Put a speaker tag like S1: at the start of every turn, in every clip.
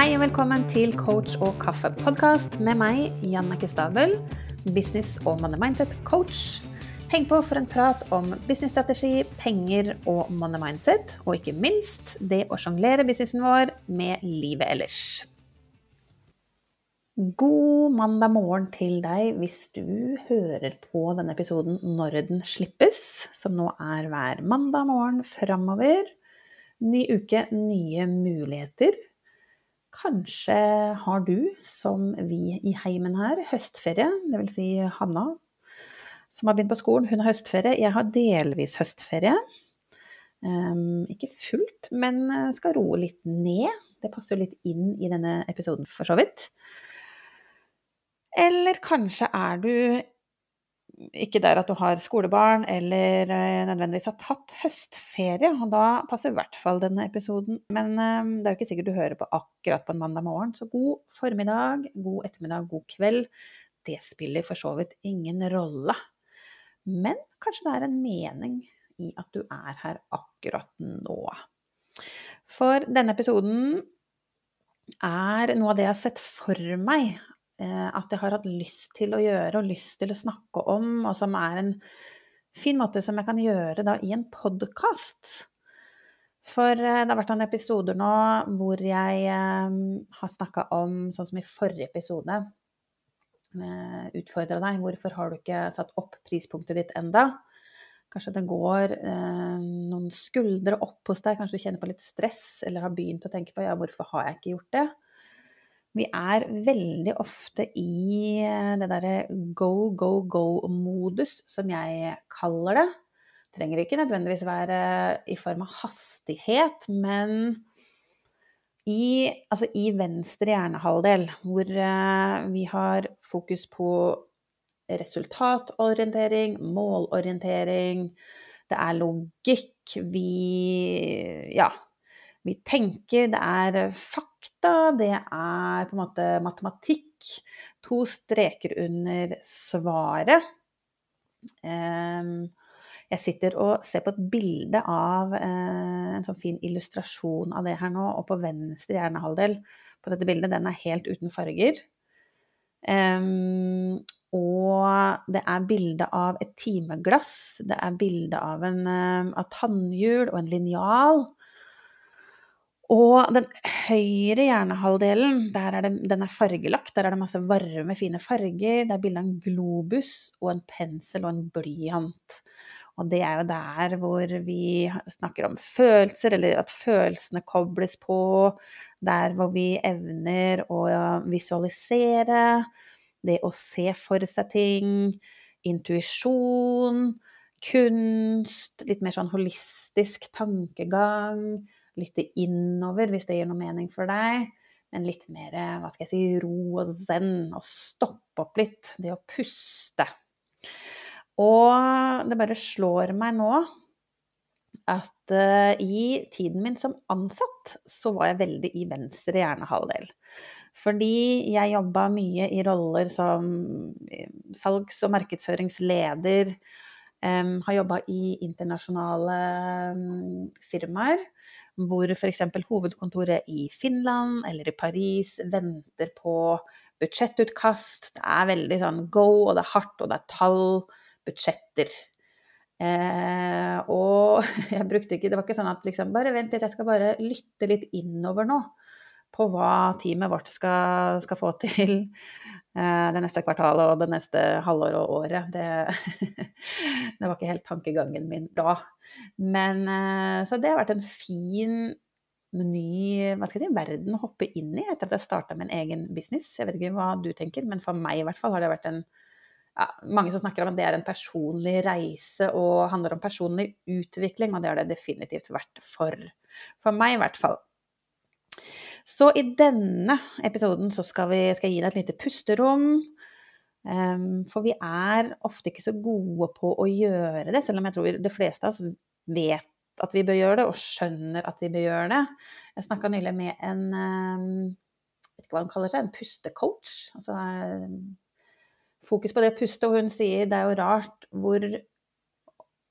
S1: Hei og velkommen til Coach og kaffe-podkast med meg, Jannicke Stabel, business- og money mindset-coach. Heng på for en prat om businessstrategi, penger og money mindset, og ikke minst det å sjonglere businessen vår med livet ellers. God mandag morgen til deg hvis du hører på denne episoden når den slippes, som nå er hver mandag morgen framover. Ny uke, nye muligheter. Kanskje har du, som vi i heimen her, høstferie. Det vil si Hanna, som har begynt på skolen, hun har høstferie. Jeg har delvis høstferie. Um, ikke fullt, men skal roe litt ned. Det passer jo litt inn i denne episoden, for så vidt. Eller kanskje er du ikke der at du har skolebarn eller eh, nødvendigvis har tatt høstferie, og da passer i hvert fall denne episoden. Men eh, det er jo ikke sikkert du hører på akkurat på en mandag morgen, så god formiddag, god ettermiddag, god kveld. Det spiller for så vidt ingen rolle. Men kanskje det er en mening i at du er her akkurat nå. For denne episoden er noe av det jeg har sett for meg at jeg har hatt lyst til å gjøre og lyst til å snakke om, og som er en fin måte som jeg kan gjøre da i en podkast. For eh, det har vært noen episoder nå hvor jeg eh, har snakka om, sånn som i forrige episode, utfordra deg hvorfor har du ikke satt opp prispunktet ditt enda? Kanskje det går eh, noen skuldre opp hos deg, kanskje du kjenner på litt stress eller har begynt å tenke på ja, hvorfor har jeg ikke gjort det? Vi er veldig ofte i eh, det derre go, go, go-modus, som jeg kaller det. Trenger ikke nødvendigvis være i form av hastighet, men i, altså i venstre hjernehalvdel, hvor eh, vi har fokus på resultatorientering, målorientering, det er logikk, vi Ja, vi tenker, det er fakta, det er på en måte matematikk. To streker under svaret. Jeg sitter og ser på et bilde av eh, en sånn fin illustrasjon av det her nå, og på venstre hjernehalvdel på dette bildet, den er helt uten farger. Um, og det er bilde av et timeglass, det er bilde av, en, av tannhjul og en linjal. Og den høyre hjernehalvdelen, der er det, den er fargelagt. Der er det masse varme, fine farger. Det er bilde av en globus og en pensel og en blyant. Og det er jo der hvor vi snakker om følelser, eller at følelsene kobles på. Der hvor vi evner å visualisere. Det å se for seg ting. Intuisjon. Kunst. Litt mer sånn holistisk tankegang lytte innover hvis det gir noe mening for deg. Men litt mer hva skal jeg si, ro og zen, og stoppe opp litt. Det å puste. Og det bare slår meg nå at uh, i tiden min som ansatt, så var jeg veldig i venstre hjernehalvdel. Fordi jeg jobba mye i roller som eh, salgs- og markedsføringsleder. Um, har jobba i internasjonale um, firmaer hvor f.eks. hovedkontoret i Finland eller i Paris venter på budsjettutkast. Det er veldig sånn go, og det er hardt, og det er tall, budsjetter. Eh, og jeg brukte ikke Det var ikke sånn at liksom Bare vent litt, jeg skal bare lytte litt innover nå på hva teamet vårt skal, skal få til eh, det neste kvartalet og det neste halvåret og året. Det, det, var ikke helt tankegangen min da. Men eh, Så det har vært en fin ny hva skal jeg si, verden å hoppe inn i etter at jeg starta min egen business. Jeg vet ikke hva du tenker, men for meg i hvert fall har det vært en ja, mange som snakker om at det er en personlig reise og handler om personlig utvikling, og det har det definitivt vært for, for meg i hvert fall. Så i denne episoden så skal, vi, skal jeg gi deg et lite pusterom. Um, for vi er ofte ikke så gode på å gjøre det, selv om jeg tror de fleste av oss vet at vi bør gjøre det, og skjønner at vi bør gjøre det. Jeg snakka nylig med en um, vet ikke hva hun kaller seg, en pustecoach. Altså um, fokus på det å puste, og hun sier det er jo rart hvor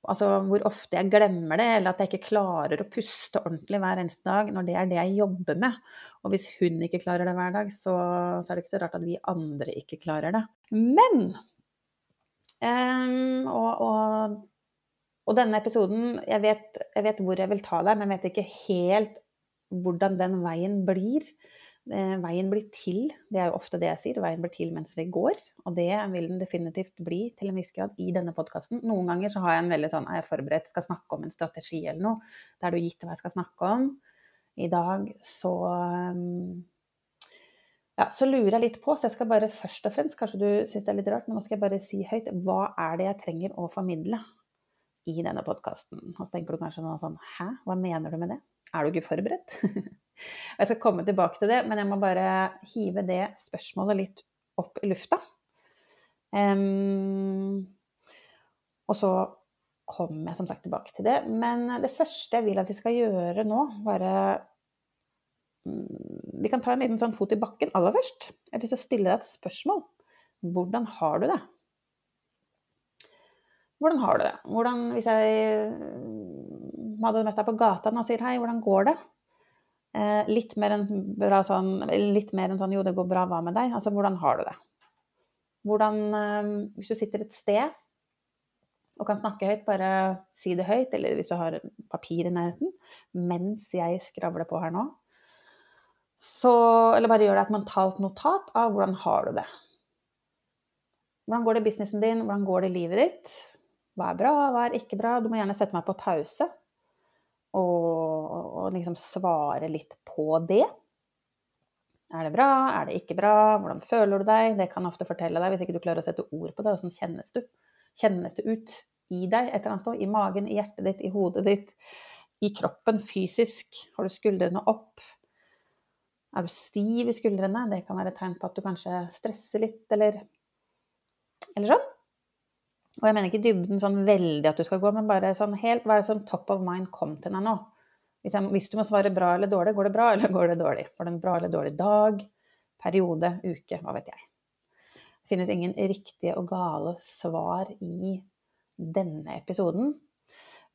S1: Altså hvor ofte jeg glemmer det, eller at jeg ikke klarer å puste ordentlig hver eneste dag, når det er det jeg jobber med. Og hvis hun ikke klarer det hver dag, så, så er det ikke så rart at vi andre ikke klarer det. Men um, og, og, og, denne episoden jeg vet, jeg vet hvor jeg vil ta deg, men jeg vet ikke helt hvordan den veien blir. Eh, veien blir til, det er jo ofte det jeg sier, veien blir til mens vi går. Og det vil den definitivt bli til en viss grad i denne podkasten. Noen ganger så har jeg en veldig sånn, er jeg forberedt, skal snakke om en strategi eller noe. Da er det jo gitt hva jeg skal snakke om. I dag så um, ja, så lurer jeg litt på, så jeg skal bare først og fremst, kanskje du syns det er litt rart, men nå skal jeg bare si høyt, hva er det jeg trenger å formidle i denne podkasten? Og så tenker du kanskje noe sånn, hæ, hva mener du med det? Er du ikke forberedt? Jeg skal komme tilbake til det, men jeg må bare hive det spørsmålet litt opp i lufta. Um, og så kommer jeg som sagt tilbake til det. Men det første jeg vil at vi skal gjøre nå, bare um, Vi kan ta en liten sånn fot i bakken aller først. Jeg har lyst til å stille deg et spørsmål. Hvordan har du det? Hvordan har du det? Hvordan, hvis jeg hadde møtt deg på gata og sier hei, hvordan går det? Eh, litt mer enn sånn enn sånn jo, det går bra, hva med deg? Altså hvordan har du det? Hvordan eh, Hvis du sitter et sted og kan snakke høyt, bare si det høyt, eller hvis du har papir i nærheten, mens jeg skravler på her nå. Så Eller bare gjør deg et mentalt notat av hvordan har du det. Hvordan går det i businessen din? Hvordan går det i livet ditt? Hva er bra, hva er ikke bra? Du må gjerne sette meg på pause og, og liksom svare litt på det. Er det bra? Er det ikke bra? Hvordan føler du deg? Det kan ofte fortelle deg, hvis ikke du klarer å sette ord på det. Hvordan kjennes du? Kjennes det ut i deg et eller annet sted? I magen, i hjertet ditt, i hodet ditt? I kroppen, fysisk? Har du skuldrene opp? Er du stiv i skuldrene? Det kan være et tegn på at du kanskje stresser litt, eller, eller sånn. Og jeg mener ikke dybden sånn veldig at du skal gå, men bare sånn helt Hva er det som top of mind kom til deg nå? Hvis, jeg, hvis, du må svare bra eller dårlig, går det bra eller går det dårlig? Var det en bra eller dårlig dag? Periode? Uke? Hva vet jeg. Det finnes ingen riktige og gale svar i denne episoden.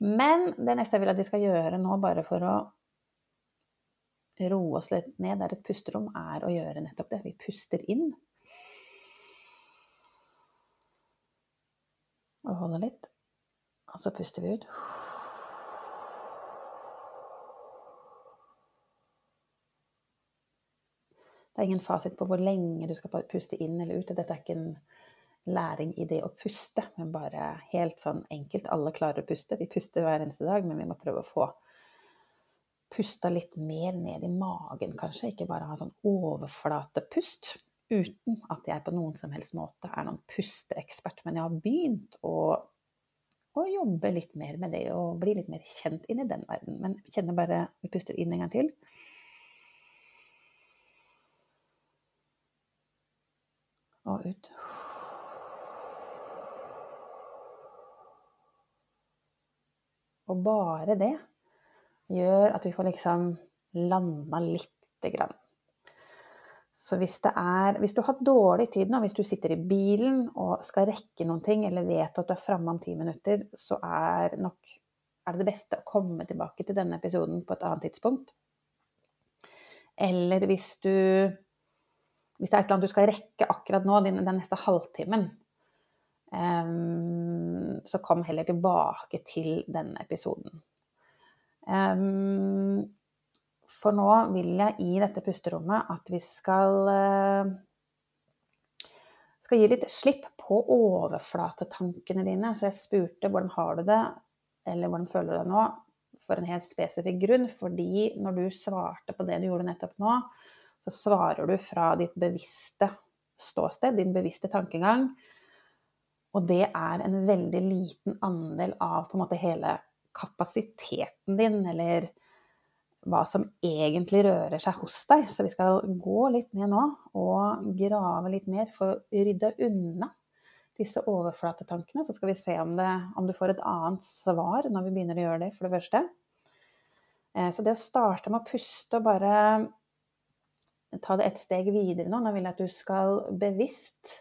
S1: Men det neste jeg vil at vi skal gjøre nå, bare for å roe oss litt ned, det er et pusterom, er å gjøre nettopp det. Vi puster inn. Og holder litt. Og så puster vi ut. Det er ingen fasit på hvor lenge du skal puste inn eller ut. Dette er ikke en læring i det å puste, men bare helt sånn enkelt. Alle klarer å puste. Vi puster hver eneste dag, men vi må prøve å få pusta litt mer ned i magen, kanskje. Ikke bare ha sånn overflatepust. Uten at jeg på noen som helst måte er noen pusteekspert. Men jeg har begynt å, å jobbe litt mer med det og bli litt mer kjent inn i den verden. Men kjenner bare Vi puster inn en gang til. og ut. Og bare det gjør at vi får liksom landa lite grann. Så hvis er Hvis du har dårlig tid nå, hvis du sitter i bilen og skal rekke noen ting, eller vet at du er framme om ti minutter, så er nok er det det beste å komme tilbake til denne episoden på et annet tidspunkt. Eller hvis du hvis det er et eller annet du skal rekke akkurat nå, den, den neste halvtimen, um, så kom heller tilbake til denne episoden. Um, for nå vil jeg i dette pusterommet at vi skal uh, skal gi litt slipp på overflatetankene dine. Så jeg spurte hvordan har du det, eller hvordan føler du deg nå, for en helt spesifikk grunn. Fordi når du svarte på det du gjorde nettopp nå, så svarer du fra ditt bevisste ståsted, din bevisste tankegang. Og det er en veldig liten andel av på en måte hele kapasiteten din, eller hva som egentlig rører seg hos deg. Så vi skal gå litt ned nå og grave litt mer for å rydde unna disse overflatetankene. Så skal vi se om, det, om, du får et annet svar når vi begynner å gjøre det, for det første. Eh, så det å starte med å puste og bare ta det et steg videre nå. Nå vil jeg at du skal bevisst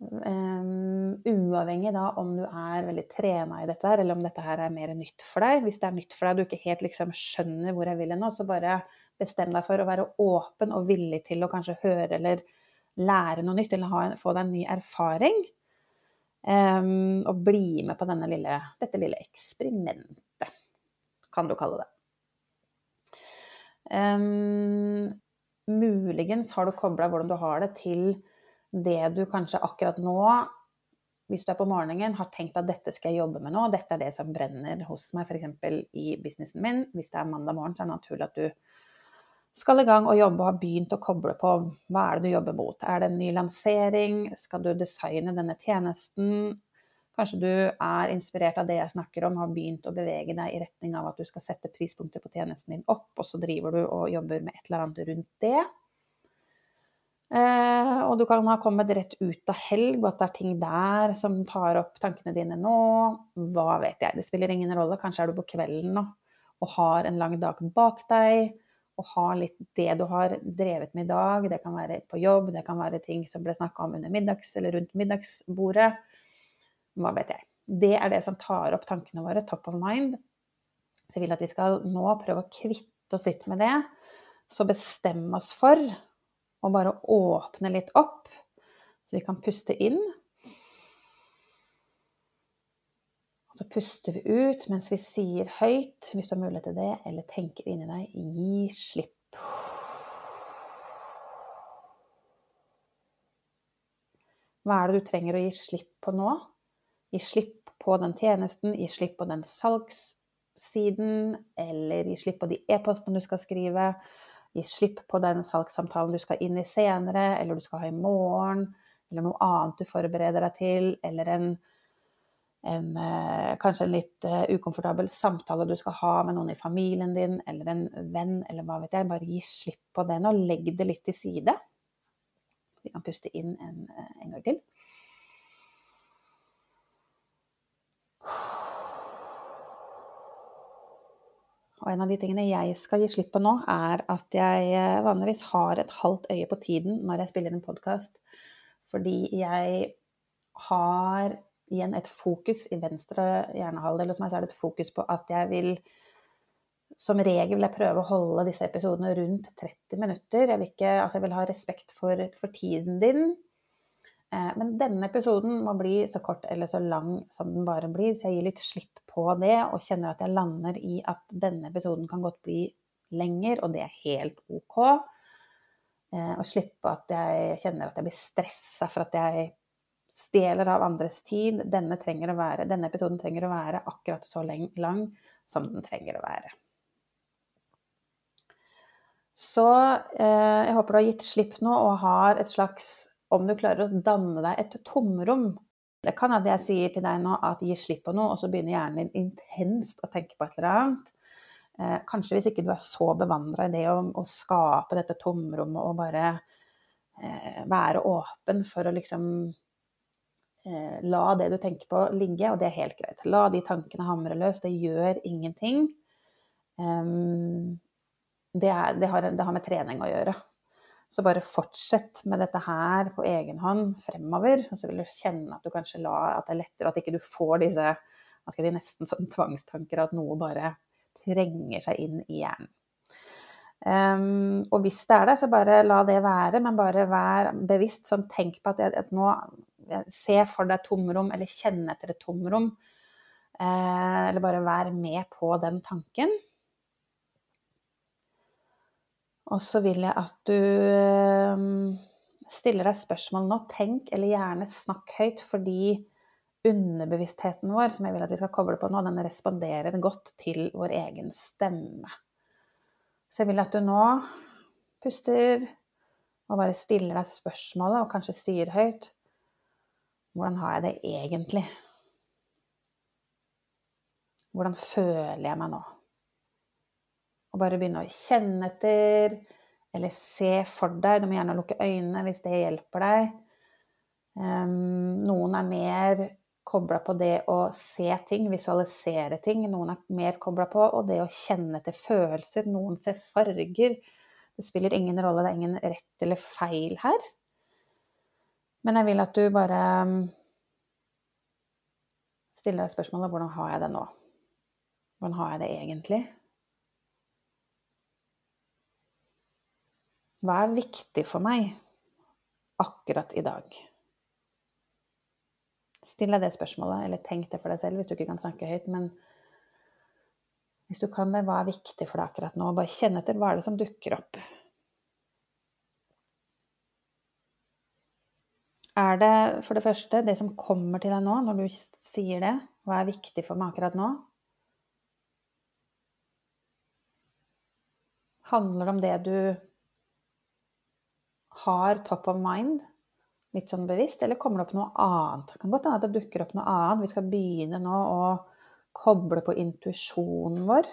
S1: Uavhengig da om du er veldig trena i dette her, eller om dette her er mer nytt for deg. Hvis det er nytt for deg og du ikke helt liksom skjønner hvor jeg vil hen så bare bestem deg for å være åpen og villig til å kanskje høre eller lære noe nytt, eller en, få deg en ny erfaring. Um, og bli med på lille, dette lille eksperimentet, kan du kalle det. Um, muligens har du kobla hvordan du har det, til det du kanskje akkurat nå, hvis du er på morgenen, har tenkt at dette skal jeg jobbe med nå, dette er det som brenner hos meg f.eks. i businessen min. Hvis det er mandag morgen, så er det naturlig at du skal i gang og jobbe og har begynt å koble på hva er det du jobber mot. Er det en ny lansering? Skal du designe denne tjenesten? Kanskje du er inspirert av det jeg snakker om, har begynt å bevege deg i retning av at du skal sette prispunktet på tjenesten din opp, og så driver du og jobber med et eller annet rundt det. Eh, og du kan ha kommet rett ut av helg, og at det er ting der som tar opp tankene dine nå. Hva vet jeg. Det spiller ingen rolle. Kanskje er du på kvelden nå og har en lang dag bak deg. Og har litt det du har drevet med i dag. Det kan være på jobb, det kan være ting som ble snakka om under middags eller rundt middagsbordet. Hva vet jeg. Det er det som tar opp tankene våre, top of mind. Så jeg vil at vi skal nå prøve å kvitte oss litt med det. Så bestemme oss for og bare åpne litt opp, så vi kan puste inn. Og så puster vi ut mens vi sier høyt, hvis du har mulighet til det, eller tenker inni deg gi slipp. Hva er det du trenger å gi slipp på nå? Gi slipp på den tjenesten, gi slipp på den salgssiden, eller gi slipp på de e-postene du skal skrive gi slipp på den salgssamtalen du skal inn i senere, eller du skal ha i morgen, eller noe annet du forbereder deg til, eller en, en eh, kanskje en litt uh, ukomfortabel samtale du skal ha med noen i familien din, eller en venn, eller hva vet jeg. Bare gi slipp på den, og legg det litt til side. Vi kan puste inn en, eh, en gang til. Og en av de tingene jeg skal gi slipp på nå, er at jeg eh, vanligvis har et halvt øye på tiden når jeg spiller en podkast. Fordi jeg har igjen et fokus i venstre hjernehalvdel hos meg, så er et fokus på at jeg vil som regel vil jeg prøve å holde disse episodene rundt 30 minutter. Jeg vil, ikke, altså jeg vil ha respekt for, for tiden din. Eh, men denne episoden må bli så kort eller så lang som den bare blir, så jeg gir litt slipp på det og kjenner at jeg lander i at denne episoden kan godt bli lenger, og det er helt OK. Eh, og slippe at jeg kjenner at jeg blir stressa for at jeg stjeler av andres tid. Denne, være, denne, episoden trenger å være akkurat så lang som den trenger å være. Så eh, jeg håper du har gitt slipp nå og har et slags Om du klarer å danne deg et tomrom det kan hende jeg sier til deg nå at gi slipp på noe, og så begynner hjernen din intenst å tenke på et eller annet. Eh, kanskje hvis ikke du er så bevandra i det å, å, skape dette tomrommet og bare eh, være åpen for å liksom eh, la det du tenker på, ligge, og det er helt greit. La de tankene hamre løs. Det gjør ingenting. Um, det, er, det, har, det har med trening å gjøre. Så bare fortsett med dette her på egen hånd fremover. Og så vil du kjenne at du kanskje la at det er lettere, at ikke du får disse hva nesten sånn tvangstanker, at noe bare trenger seg inn i hjernen. Um, og hvis det er der, så bare la det være, men bare vær bevisst. Sånn, tenk på at, jeg, at nå Se for deg tomrom, eller kjenne etter et tomrom. Uh, eller bare vær med på den tanken. Og så vil jeg at du ehm, stiller deg spørsmål nå. Tenk eller gjerne snakk høyt, fordi underbevisstheten vår, som jeg vil at vi skal koble på nå, den responderer godt til vår egen stemme. Så jeg vil at du nå puster og bare stiller deg spørsmålet, og kanskje sier høyt Hvordan har jeg det egentlig? Hvordan føler jeg meg nå? Bare begynne å kjenne etter, eller se for deg. Du må gjerne lukke øynene hvis det hjelper deg. Um, noen er mer kobla på det å se ting, visualisere ting. Noen er mer kobla på og det å kjenne etter følelser. Noen ser farger. Det spiller ingen rolle, det er ingen rett eller feil her. Men jeg vil at du bare mm, stiller deg spørsmålet hvordan har jeg det nå? Hvordan har jeg det egentlig? Hva er viktig for meg akkurat i dag? Still deg det spørsmålet, eller tenk det for deg selv hvis du ikke kan snakke høyt. Men hvis du kan det, hva er viktig for deg akkurat nå? Bare kjenn etter hva er det som dukker opp. Er det for det første det som kommer til deg nå, når du sier det? Hva er viktig for meg akkurat nå? Handler det om det du har top of mind, litt sånn bevisst, eller kommer det opp noe annet? Det kan godt hende at det dukker opp noe annet. Vi skal begynne nå å koble på intuisjonen vår.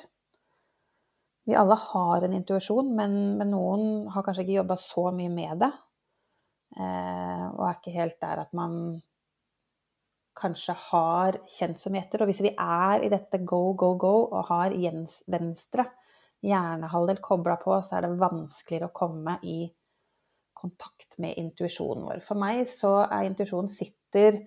S1: Vi alle har en intuisjon, men, men, noen har kanskje ikke jobba så mye med det. Eh, og er ikke helt der at man kanskje har kjent så mye etter. Og hvis vi er i dette go, go, go og har Jens venstre hjernehalvdel kobla på, så er det vanskeligere å komme i kontakt med intuisjonen vår. For meg så er intuisjonen sitter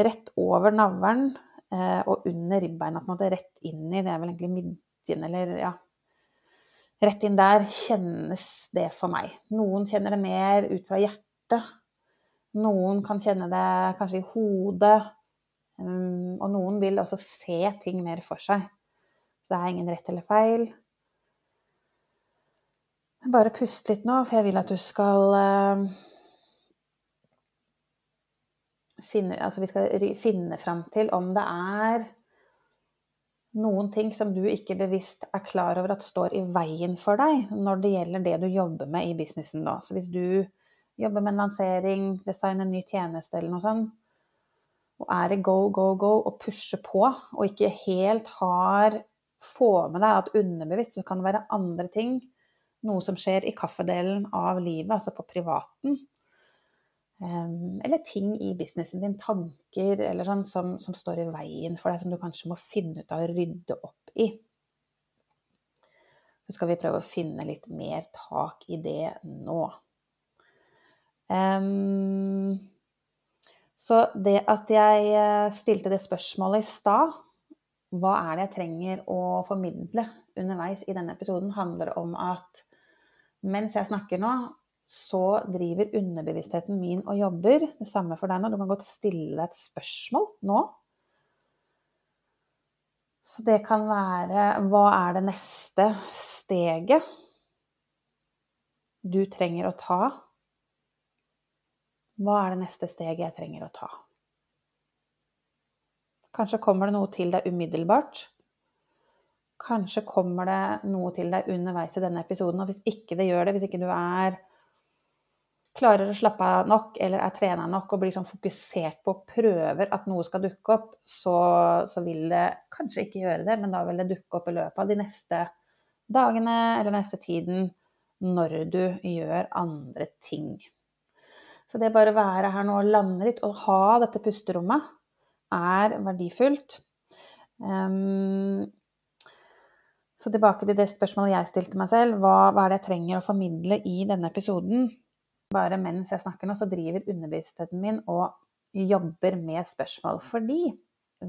S1: rett over navlen eh, og under ribbeina, på en måte rett inn i Det er vel egentlig midjen, eller ja Rett inn der kjennes det for meg. Noen kjenner det mer ut fra hjertet. Noen kan kjenne det kanskje i hodet. Um, og noen vil også se ting mer for seg. Det er ingen rett eller feil. Bare pust litt nå, for jeg vil at du skal uh, finne, altså vi skal finne fram til om det er noen ting som du ikke bevisst er klar over at står i veien for deg når det gjelder det du jobber med i businessen nå. Så hvis du jobber med en lansering, designer en ny tjeneste eller noe sånt, og er i go, go, go og pusher på, og ikke helt har Få med deg at underbevisst så kan det være andre ting, noe som skjer i kaffedelen av livet, altså på privaten. Eller ting i businessen din, tanker eller sånn, som, som står i veien for deg, som du kanskje må finne ut av å rydde opp i. Så skal vi prøve å finne litt mer tak i det nå. Um, så det at jeg eh, stilte det spørsmålet i stad, hva er det jeg trenger å formidle underveis i denne episoden, handler om at mens jeg snakker nå, så driver underbevisstheten min og jobber. Det samme for deg nå. Du kan godt stille deg et spørsmål nå. Så det kan være Hva er det neste steget du trenger å ta hva er det neste steget jeg trenger å ta? Kanskje kommer det noe til deg umiddelbart. Kanskje kommer det noe til deg underveis i denne episoden. Og hvis ikke det gjør det, hvis ikke du er klarer å slappe av nok eller er trena nok og blir sånn fokusert på og prøver at noe skal dukke opp, så, så, vil det kanskje ikke gjøre det, men da vil det dukke opp i løpet av de neste dagene eller neste tiden når du gjør andre ting. Så det bare å være her nå og lande litt og ha dette pusterommet er verdifullt. Um, så tilbake til det spørsmålet jeg stilte meg selv. Hva, hva, er det jeg trenger å formidle i denne episoden? Bare mens jeg snakker nå, så driver underbevisstheten min og jobber med spørsmål. Fordi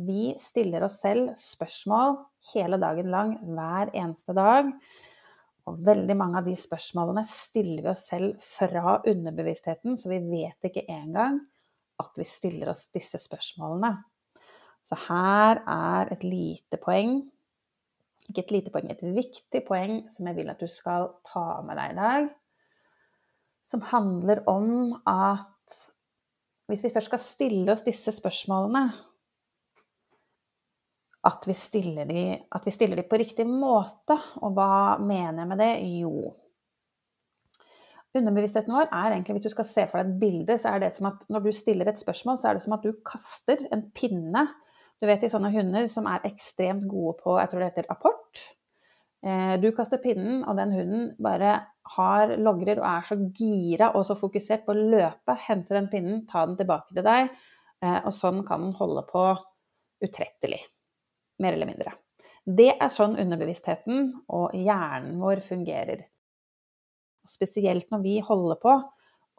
S1: vi stiller oss selv spørsmål hele dagen lang, hver eneste dag. Og veldig mange av de spørsmålene stiller vi oss selv fra underbevisstheten, så vi vet ikke engang at vi stiller oss disse spørsmålene. Så her er et lite poeng, ikke et lite poeng, et viktig poeng som jeg vil at du skal ta med deg i dag, som handler om at hvis vi først skal stille oss disse spørsmålene, at vi, stiller de, at vi stiller de på riktig måte. Og hva mener jeg med det? Jo Underbevisstheten vår er egentlig, hvis du skal se for deg et bilde, så er det som at når du stiller et spørsmål, så er det som at du kaster en pinne. Du vet de sånne hunder som er ekstremt gode på jeg tror det heter apport. Eh, du kaster pinnen, og den hunden bare har logrer og er så gira og så fokusert på å løpe, hente den pinnen, ta den tilbake til deg, eh, og sånn kan den holde på utrettelig mer eller mindre. Det er sånn underbevisstheten og hjernen vår fungerer. Spesielt når vi holder på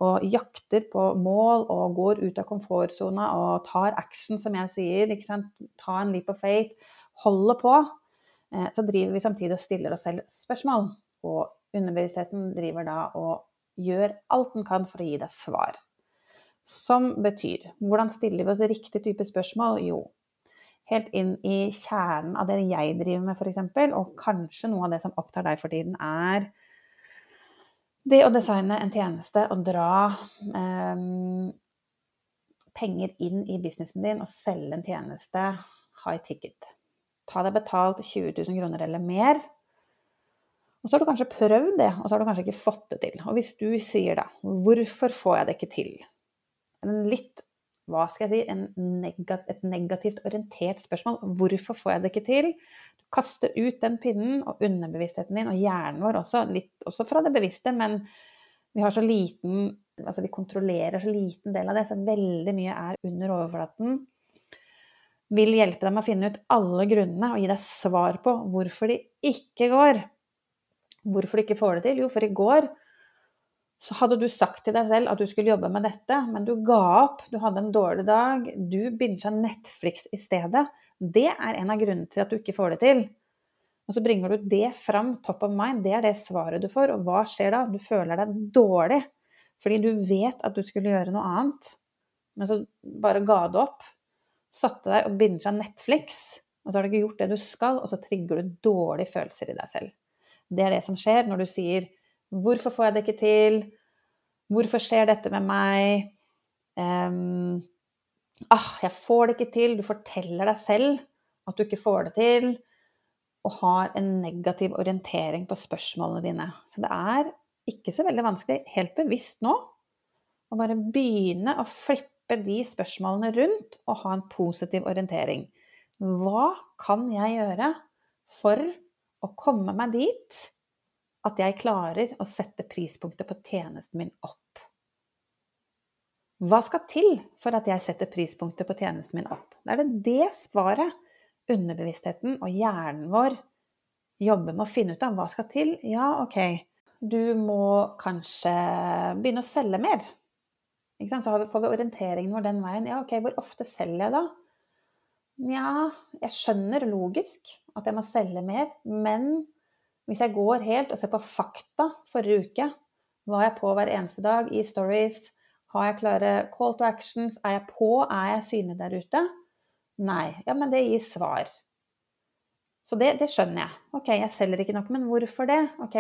S1: og jakter på mål og går ut av komfortsona og tar action, som jeg sier, ikke sant? ta en leap of faith, holder på, eh, så driver vi samtidig og stiller oss selv spørsmål. Og underbevisstheten driver da og gjør alt den kan for å gi deg svar. Som betyr hvordan stiller vi oss riktig type spørsmål? Jo, helt inn i kjernen av det jeg driver med, f.eks., og kanskje noe av det som opptar deg for tiden, er det å designe en tjeneste og dra eh, penger inn i businessen din og selge en tjeneste high ticket. Ta deg betalt 20 000 kroner eller mer. Og så har du kanskje prøvd det, og så har du kanskje ikke fått det til. Og hvis du sier da 'Hvorfor får jeg det ikke til?' En litt hva skal jeg si, negat, et negativt orientert spørsmål. Hvorfor får jeg det ikke til? Du kaster ut den pinnen, og underbevisstheten din og hjernen vår også, litt også fra det bevisste, men vi har så liten Altså vi kontrollerer så liten del av det, så veldig mye er under overflaten. Vil hjelpe deg med å finne ut alle grunnene og gi deg svar på hvorfor de ikke går. Hvorfor du ikke får det til? Jo, for i går så hadde du sagt til deg selv at du skulle jobbe med dette, men du ga opp, du hadde en dårlig dag, du bincha Netflix i stedet. Det er en av grunnene til at du ikke får det til. Og så bringer du det fram top of mind, det er det svaret du får. Og hva skjer da? Du føler deg dårlig fordi du vet at du skulle gjøre noe annet, men så bare ga du opp. Satte deg og bincha Netflix, og så har du ikke gjort det du skal, og så trigger du dårlige følelser i deg selv. Det er det som skjer når du sier Hvorfor får jeg det ikke til? Hvorfor skjer dette med meg? Um, ah, jeg får det ikke til. Du forteller deg selv at du ikke får det til, og har en negativ orientering på spørsmålene dine. Så det er ikke så veldig vanskelig, helt bevisst nå, å bare begynne å flippe de spørsmålene rundt og ha en positiv orientering. Hva kan jeg gjøre for å komme meg dit at jeg klarer å sette prispunktet på tjenesten min opp. Hva skal til for at jeg setter prispunktet på tjenesten min opp? Da er det det svaret underbevisstheten og hjernen vår jobber med å finne ut av. Hva skal til? Ja, ok, du må kanskje begynne å selge mer. Så får vi orienteringen vår den veien. Ja, ok, hvor ofte selger jeg da? Nja, jeg skjønner logisk at jeg må selge mer, men hvis jeg går helt og ser på fakta forrige uke, var jeg på hver eneste dag i stories? Har jeg klare call to actions? Er jeg på? Er jeg synlig der ute? Nei. Ja, men det gir svar. Så det, det, skjønner jeg. Ok, jeg selger ikke nok, men hvorfor det? Ok,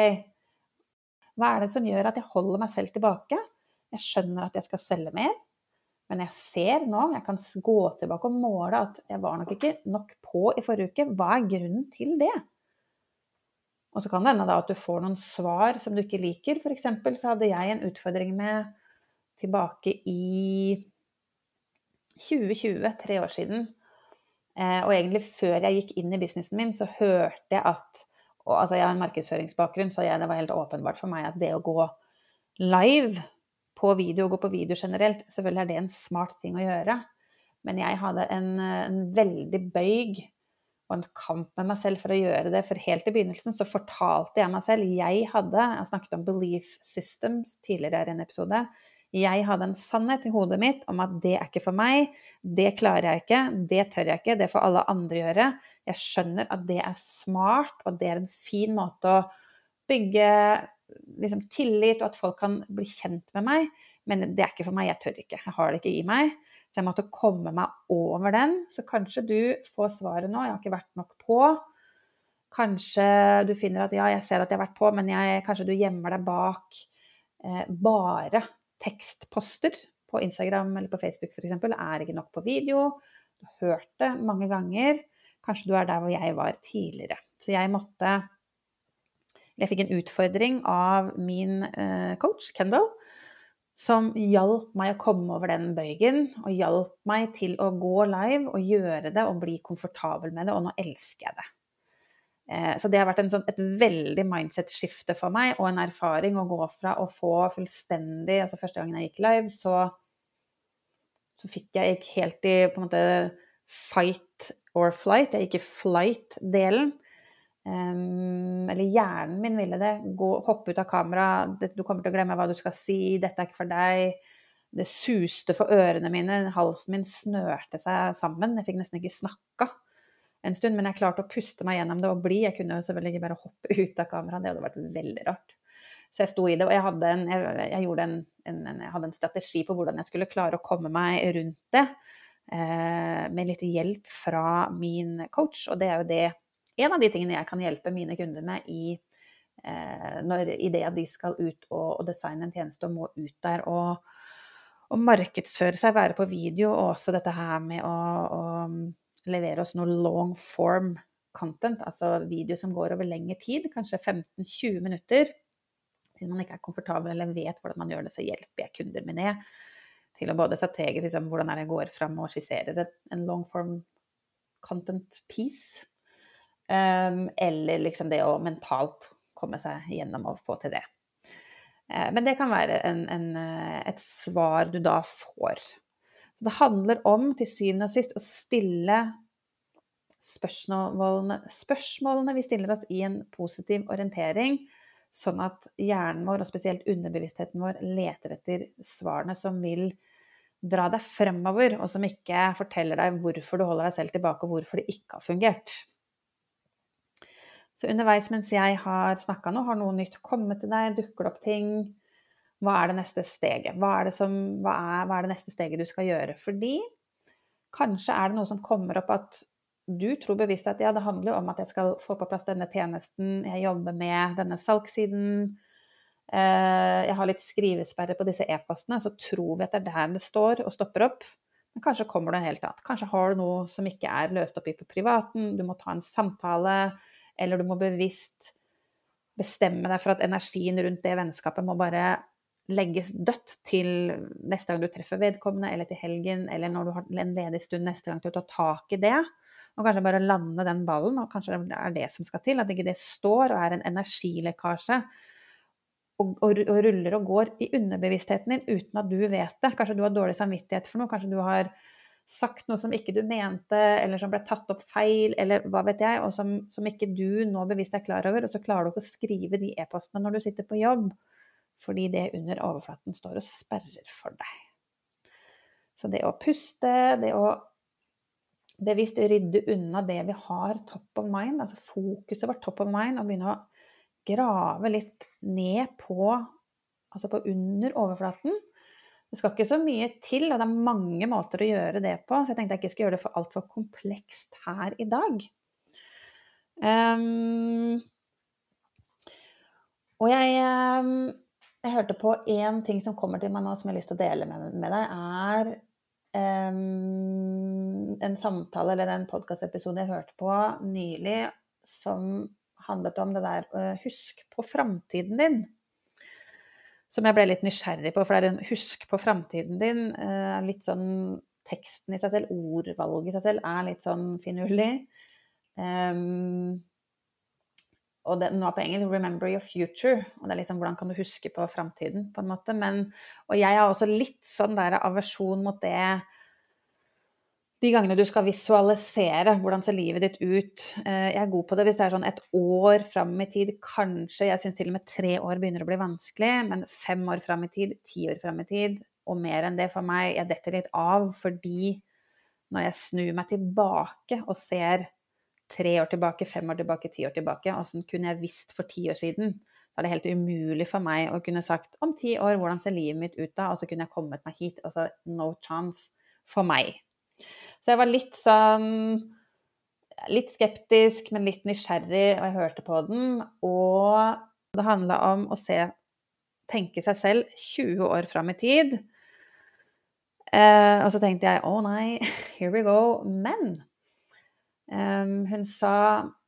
S1: hva er det som gjør at jeg holder meg selv tilbake? Jeg skjønner at jeg skal selge mer, men jeg ser nå, jeg kan gå tilbake og måle at jeg var nok ikke nok på i forrige uke. Hva er grunnen til det? Og så kan det hende at du får noen svar som du ikke liker. F.eks. så hadde jeg en utfordring med tilbake i 2020, tre år siden. Eh, og egentlig før jeg gikk inn i businessen min, så hørte jeg at og, Altså, jeg har en markedsføringsbakgrunn, så jeg, det var helt åpenbart for meg at det å gå live på video, og gå på video generelt, selvfølgelig er det en smart ting å gjøre. Men jeg hadde en, en veldig bøyg og en kamp med meg selv for å gjøre det. For helt i begynnelsen så fortalte jeg meg selv Jeg hadde Jeg snakket om belief systems tidligere i en episode. Jeg hadde en sannhet i hodet mitt om at det er ikke for meg, det klarer jeg ikke, det tør jeg ikke, det får alle andre gjøre. Jeg skjønner at det er smart, og det er en fin måte å bygge liksom, tillit, og at folk kan bli kjent med meg. Men det er ikke for meg, jeg tør ikke. Jeg har det ikke i meg. Så jeg måtte komme meg over den. Så kanskje du får svaret nå, jeg har ikke vært nok på. Kanskje du finner at ja, jeg ser at jeg har vært på, men jeg, kanskje du gjemmer deg bak eh, bare tekstposter på Instagram eller på Facebook f.eks. Er ikke nok på video. Du har hørt det mange ganger. Kanskje du er der hvor jeg var tidligere. Så jeg måtte Jeg fikk en utfordring av min eh, coach, Kendal, som hjalp meg å komme over den bøygen, og hjalp meg til å gå live og gjøre det og bli komfortabel med det, og nå elsker jeg det. Eh, så det har vært sånn, et veldig mindset-skifte for meg, og en erfaring å gå fra å få fullstendig Altså første gangen jeg gikk live, så, så fikk jeg gikk helt i på en måte fight or flight. Jeg gikk i flight-delen. Um, eller hjernen min ville det. Gå, hoppe ut av kamera. Du kommer til å glemme hva du skal si. Dette er ikke for deg. Det suste for ørene mine. Halsen min snørte seg sammen. Jeg fikk nesten ikke snakka en stund, men jeg klarte å puste meg gjennom det og bli. Jeg kunne jo selvfølgelig ikke bare hoppe ut av kameraet. Det hadde vært veldig rart. Så jeg sto i det, og jeg hadde en, jeg, jeg en, en, jeg hadde en strategi på hvordan jeg skulle klare å komme meg rundt det. Eh, med litt hjelp fra min coach, og det er jo det en av de tingene jeg kan hjelpe mine kunder med i, eh, når, i det at de skal ut og, og, designe en tjeneste og må ut der og, og, markedsføre seg, være på video, og også dette her med å, å levere oss noe long form content, altså video som går over lengre tid, kanskje 15-20 minutter. Hvis man ikke er komfortabel eller vet hvordan man gjør det, så hjelper jeg kunder med det. Til å både strategisk liksom, hvordan er det jeg går fram og skisserer en long form content piece. Um, eller liksom det å mentalt komme seg gjennom og få til det. Uh, men det kan være en, en, eh, et svar du da får. Så det handler om til syvende og sist å stille spørsmålene, spørsmålene vi stiller oss i en positiv orientering, sånn at hjernen vår, og spesielt underbevisstheten vår, leter etter svarene som vil dra deg fremover, og som ikke forteller deg hvorfor du holder deg selv tilbake, og hvorfor det ikke har fungert. Så underveis mens jeg har snakka nå, har noe nytt kommet til deg, dukker det opp ting. Hva er det neste steget? Hva er det, som, hva er, hva er det neste steget du skal gjøre? Fordi kanskje er det noe som kommer opp at du tror bevisst at ja, det handler om at jeg skal få på plass denne tjenesten, jeg jobber med denne salgssiden, eh, jeg har litt skrivesperre på disse e-postene, så tror vi at det er der det står og stopper opp. Men kanskje kommer det en helt annet. Kanskje har du noe som ikke er løst opp i på privaten, du må ta en samtale, eller du må bevisst bestemme deg for at energien rundt det vennskapet må bare legges dødt til neste gang du treffer vedkommende, eller til helgen, eller når du har en ledig stund neste gang til å ta tak i det. Og kanskje bare lande den ballen, og kanskje det er det som skal til. At ikke det står og er en energilekkasje og, og, og ruller og går i underbevisstheten din uten at du vet det. Kanskje du har dårlig samvittighet for noe, kanskje du har sagt noe som ikke du mente, eller som ble tatt opp feil, eller hva vet jeg, og som, som ikke du nå bevisst er klar over, og så klarer du ikke å skrive de e-postene når du sitter på jobb, fordi det under overflaten står og sperrer for deg. Så det å puste, det å bevisst rydde unna det vi har top of mind, altså fokuset vårt top of mind, og begynne å grave litt ned på, altså på under overflaten, det skal ikke så mye til, og det er mange måter å gjøre det på, så jeg tenkte jeg ikke skulle gjøre det for altfor komplekst her i dag. Um, og jeg, um, jeg, hørte på én ting som kommer til meg nå som jeg har lyst til å dele med, med deg, er um, en samtale eller en podkastepisode jeg hørte på nylig som handlet om det der uh, Husk på framtiden din som jeg ble litt nysgjerrig på, for det er en husk på framtiden din. Eh, litt sånn teksten i seg selv, ordvalget i seg selv, er litt sånn finurlig. Um, og det, nå på engelsk 'remember your future'. Og det er litt sånn hvordan kan du huske på framtiden, på en måte. Men, og jeg har også litt sånn der aversjon mot det de gangene du skal visualisere hvordan ser livet ditt ut. Eh, jeg er god på det hvis det er sånn et år fram i tid, kanskje. Jeg syns til og med tre år begynner å bli vanskelig, men fem år fram i tid, ti år fram i tid, og mer enn det for meg Jeg detter litt av fordi når jeg snur meg tilbake og ser tre år tilbake, fem år tilbake, ti år tilbake, åssen kunne jeg visst for ti år siden? Da er det helt umulig for meg å kunne sagt om ti år, hvordan ser livet mitt ut da? Og så kunne jeg kommet meg hit. Altså no chance for meg. Så jeg var litt sånn Litt skeptisk, men litt nysgjerrig, og jeg hørte på den. Og det handla om å se Tenke seg selv 20 år fram i tid. Eh, og så tenkte jeg å nei, here we go. Men um, hun sa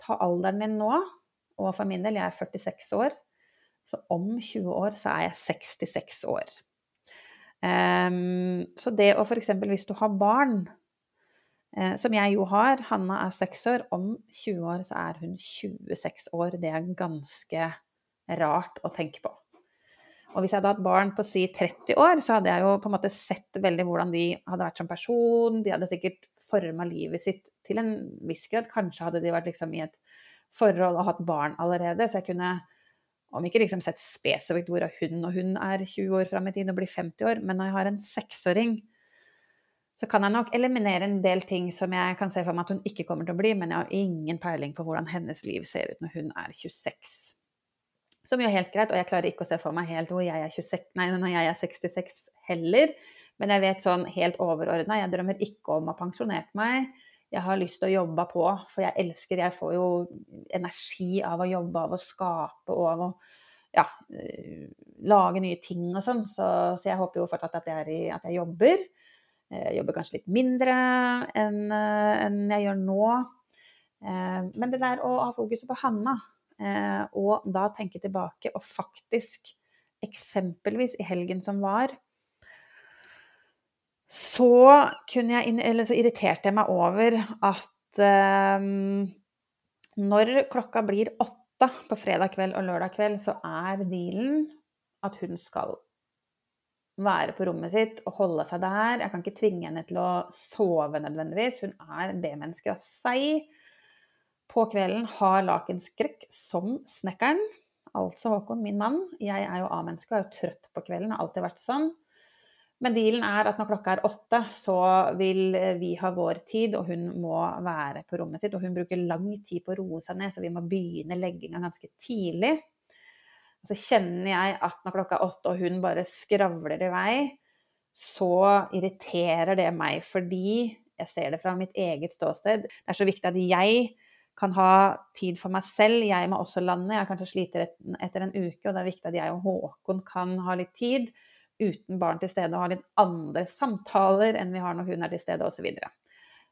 S1: ta alderen din nå, og for min del, jeg er 46 år, så om 20 år så er jeg 66 år. Um, så det å f.eks. hvis du har barn som jeg jo har. Hanna er seks år. Om 20 år så er hun 26 år. Det er ganske rart å tenke på. Og hvis jeg hadde hatt barn på si 30 år, så hadde jeg jo på en måte sett veldig hvordan de hadde vært som person. De hadde sikkert forma livet sitt til en viss grad. Kanskje hadde de vært liksom i et forhold og hatt barn allerede, så jeg kunne om ikke liksom sett spesifikt hvor hun og hun er 20 år fram i tid og blir 50 år, men når jeg har en seksåring, så kan jeg nok eliminere en del ting som jeg kan se for meg at hun ikke kommer til å bli, men jeg har ingen peiling på hvordan hennes liv ser ut når hun er 26. Som jo er helt greit, og jeg klarer ikke å se for meg helt hvor jeg er 26, nei, når jeg er 66 heller. Men jeg vet sånn helt overordna, jeg drømmer ikke om å ha pensjonert meg. Jeg har lyst til å jobbe på, for jeg elsker Jeg får jo energi av å jobbe, av å skape og av å ja, eh, lage nye ting og sånn. Så, så, jeg håper jo fortsatt at jeg, i, at jeg jobber. Jeg eh, jobber kanskje litt mindre enn, eh, enn jeg gjør nå. Men det der å ha fokuset på Hanna, og da tenke tilbake og faktisk eksempelvis i helgen som var, så, jeg, så irriterte jeg meg over at um, når klokka blir åtte på fredag kveld og lørdag kveld, så er dealen at hun skal være på rommet sitt og holde seg der. Jeg kan ikke tvinge henne til å sove nødvendigvis. Hun er B-menneske og seig. På kvelden har lakenskrekk som snekkeren. Altså Håkon, min mann. Jeg er jo A-menneske og er jo trøtt på kvelden. Har alltid vært sånn. Men dealen er at når klokka er åtte, så vil vi ha vår tid, og hun må være på rommet sitt. Og hun bruker lang tid på å roe seg ned, så vi må begynne legginga ganske tidlig. Så kjenner jeg at når klokka er åtte og hun bare skravler i vei, så irriterer det meg fordi jeg ser det fra mitt eget ståsted. Det er så viktig at jeg kan ha tid for meg selv. Jeg må også lande. Jeg kanskje sliter etter en uke, og det er viktig at jeg og Håkon kan ha litt tid uten barn til stede og ha litt andre samtaler enn vi har når hun er til stede, osv.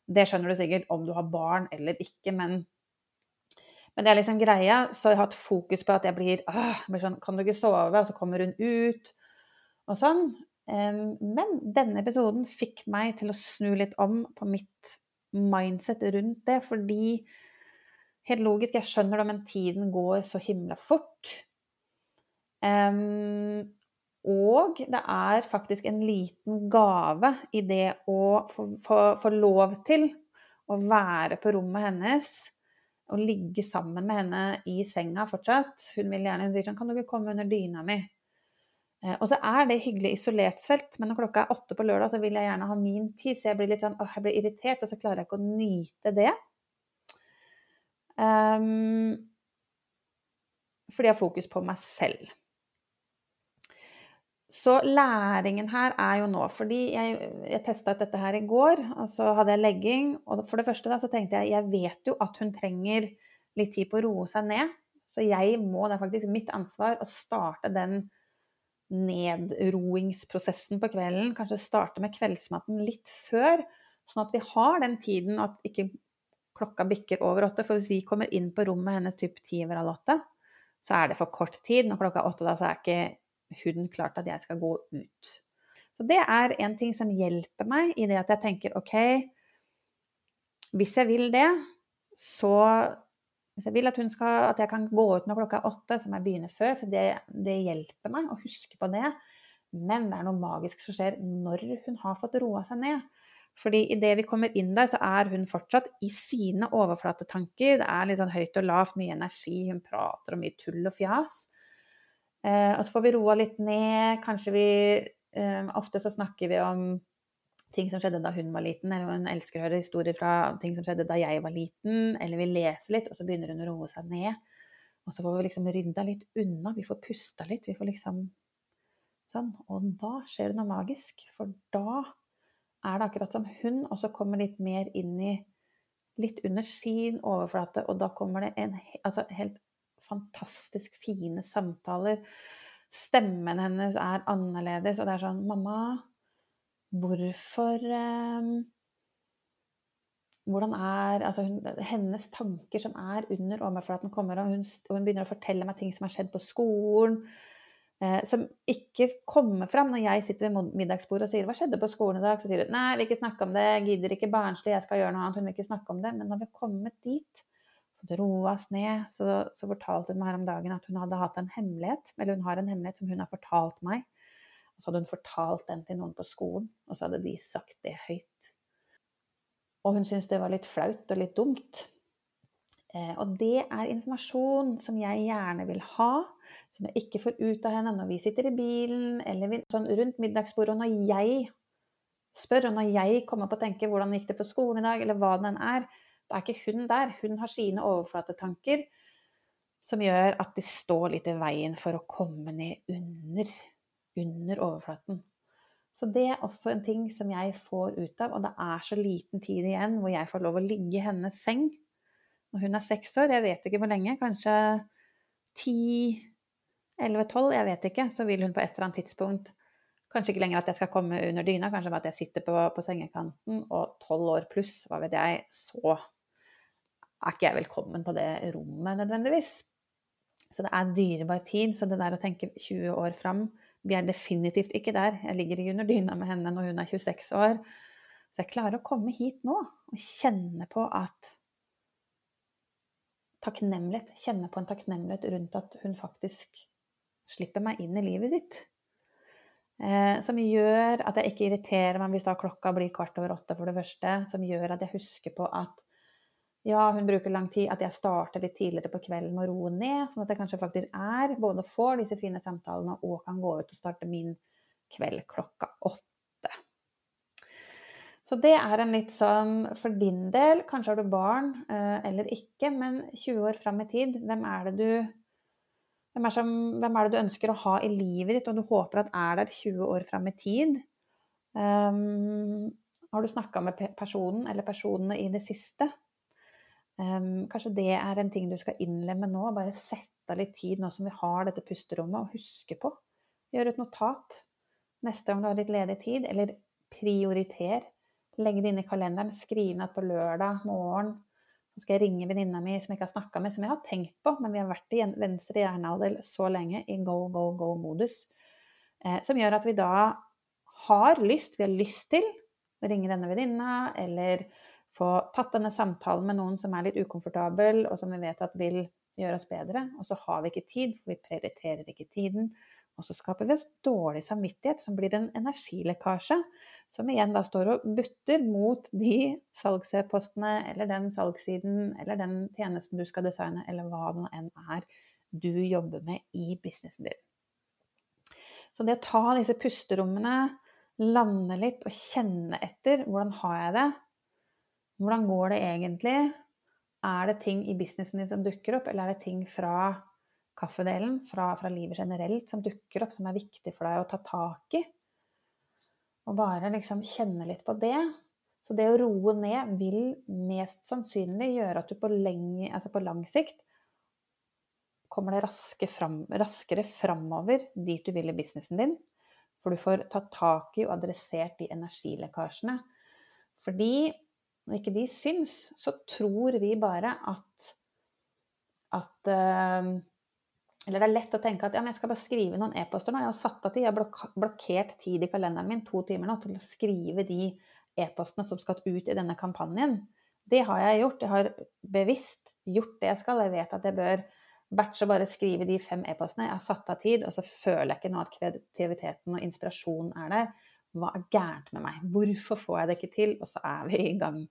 S1: Det skjønner du sikkert om du har barn eller ikke, men, men det er liksom greia. Så jeg har hatt fokus på at jeg blir, åh, blir sånn Kan du ikke sove? Og så kommer hun ut, og sånn. Men denne episoden fikk meg til å snu litt om på mitt mindset rundt det, fordi helt logisk, jeg skjønner det, men tiden går så himla fort. Um, og det er faktisk en liten gave i det å få, få, få, lov til å være på rommet hennes og ligge sammen med henne i senga fortsatt. Hun vil gjerne hun sier sånn Kan du ikke komme under dyna mi? Eh, og så er det hyggelig isolert sett, men når klokka er åtte på lørdag, så vil jeg gjerne ha min tid. Så jeg blir litt sånn åh, jeg blir irritert, og så klarer jeg ikke å nyte det. Um, fordi jeg har fokus på meg selv. Så læringen her er jo nå Fordi jeg, jeg testa ut dette her i går, og så hadde jeg legging. Og for det første da, så tenkte jeg jeg vet jo at hun trenger litt tid på å roe seg ned. Så jeg må, det er faktisk mitt ansvar å starte den nedroingsprosessen på kvelden. Kanskje starte med kveldsmaten litt før, sånn at vi har den tiden at ikke klokka bikker over åtte. For hvis vi kommer inn på rommet hennes typ ti over halv åtte, så er det for kort tid. Når klokka er åtte, da, så er ikke hun klart at jeg skal gå ut. Så det er en ting som hjelper meg i det at jeg tenker OK, hvis jeg vil det, så Hvis jeg vil at, skal, at jeg kan gå ut når klokka er åtte, som jeg begynner før. Så det, det hjelper meg å huske på det. Men det er noe magisk som skjer når hun har fått roa seg ned. Fordi idet vi kommer inn der, så er hun fortsatt i sine overflatetanker. Det er litt sånn høyt og lavt, mye energi, hun prater om mye tull og fjas. Eh, og så får vi roa litt ned. Kanskje vi eh, Ofte så snakker vi om ting som skjedde da hun var liten, eller hun elsker å høre historier fra ting som skjedde da jeg var liten, eller vi leser litt, og så begynner hun å roe seg ned. Og så får vi liksom rydda litt unna, vi får pusta litt, vi får liksom sånn. Og da skjer det noe magisk, for da er det akkurat som hun også kommer litt mer inn i Litt under sin overflate, og da kommer det en altså helt fantastisk fine samtaler. Stemmen hennes er annerledes, og det er sånn Mamma, hvorfor eh, Hvordan er altså hun, Hennes tanker som er under overflaten, kommer, og hun, og hun begynner å fortelle meg ting som har skjedd på skolen. Eh, som ikke kommer fram når jeg sitter ved middagsbordet og sier 'Hva skjedde på skolen i dag?' Så sier hun 'Nei, jeg vil ikke snakke om det. Jeg gidder ikke barnslig. Jeg skal gjøre noe annet.' Hun vil ikke snakke om det. Men når vi har kommet dit, roa oss ned, så, så, fortalte hun meg her om dagen at hun hadde hatt en hemmelighet. Eller hun har en hemmelighet som hun har fortalt meg. Og så hadde hun fortalt den til noen på skolen, og så hadde de sagt det høyt. Og hun syntes det var litt flaut og litt dumt. Eh, og det er informasjon som jeg gjerne vil ha, som jeg ikke får ut av henne når vi sitter i bilen eller sånn rundt middagsbordet. Og når jeg spør, og når jeg kommer på å tenke hvordan gikk det på skolen i dag, eller hva den er, da er ikke hun der. Hun har sine overflatetanker som gjør at de står litt i veien for å komme ned under, under overflaten. Så det er også en ting som jeg får ut av, og det er så liten tid igjen hvor jeg får lov å ligge i hennes seng når hun er seks år, jeg vet ikke hvor lenge, kanskje ti, elleve, tolv, jeg vet ikke, så vil hun på et eller annet tidspunkt Kanskje ikke lenger at jeg skal komme under dyna, kanskje bare at jeg sitter på, på sengekanten, og tolv år pluss, hva vet jeg, så er ikke jeg velkommen på det rommet nødvendigvis. Så det er dyrebar tid. Så det der å tenke 20 år fram Vi er definitivt ikke der. Jeg ligger ikke under dyna med henne når hun er 26 år. Så jeg klarer å komme hit nå og kjenne på at takknemlighet, kjenne på en takknemlighet rundt at hun faktisk slipper meg inn i livet sitt. Eh, som gjør at jeg ikke irriterer meg hvis da klokka blir kvart over åtte, for det første. Som gjør at jeg husker på at ja, hun bruker lang tid, at jeg starter litt tidligere på kvelden og roer ned, sånn at jeg kanskje faktisk er, både får disse fine samtalene og kan gå ut og starte min kveld klokka åtte. Så det er en litt sånn for din del, kanskje har du barn eh, eller ikke, men 20 år fram i tid, hvem er det du hvem er, som, hvem er, det du ønsker å ha i livet ditt, og du håper at er der 20 år fram i tid? Um, har du snakka med personen eller personene i det siste? Um, kanskje det er en ting du skal innlemme nå. Bare sette av litt tid nå som vi har dette pusterommet, og huske på. Gjør et notat neste gang du har litt ledig tid, eller prioriter. Legg det inn i kalenderen. Skriv ned på lørdag morgen. Så skal jeg ringe venninna mi som jeg ikke har snakka med, som jeg har tenkt på, men vi har vært i venstre hjernehalvdel så lenge i go, go, go-modus. Eh, som gjør at vi da har lyst, vi har lyst til å ringe denne venninna, eller få tatt denne samtalen med noen som er litt ukomfortabel, og som vi vet at vil gjøre oss bedre. Og så har vi ikke tid, for vi prioriterer ikke tiden. Og så skaper vi oss dårlig samvittighet, som blir en energilekkasje, som igjen da står og butter mot de salgs-e-postene eller den salgssiden eller den tjenesten du skal designe, eller hva det enn er du jobber med i businessen din. Så det å ta disse pusterommene, lande litt og kjenne etter hvordan har jeg det? Hvordan går det egentlig? Er det ting i businessen din som dukker opp, eller er det ting fra kaffedelen fra, fra, livet generelt som dukker opp, som er viktig for deg å ta tak i. Og bare liksom kjenne litt på det. Så det å roe ned vil mest sannsynlig gjøre at du på, lenge, altså på lang sikt kommer det raske fram, raskere framover dit du vil i businessen din. For du får tatt tak i og adressert de energilekkasjene. Fordi når ikke de syns, så tror vi bare at at uh, eller det er lett å tenke at ja, jeg skal bare skrive noen e-poster nå. Jeg har satt av tid, jeg har blokkert tid i kalenderen min to timer nå til å skrive de e-postene som skal ut i denne kampanjen. Det har jeg gjort. Jeg har bevisst gjort det jeg skal. Jeg vet at jeg bør batche og bare skrive de fem e-postene. Jeg har satt av tid, og så føler jeg ikke nå at kreativiteten og inspirasjonen er der. Hva er gærent med meg? Hvorfor får jeg det ikke til? Og så er vi i gang.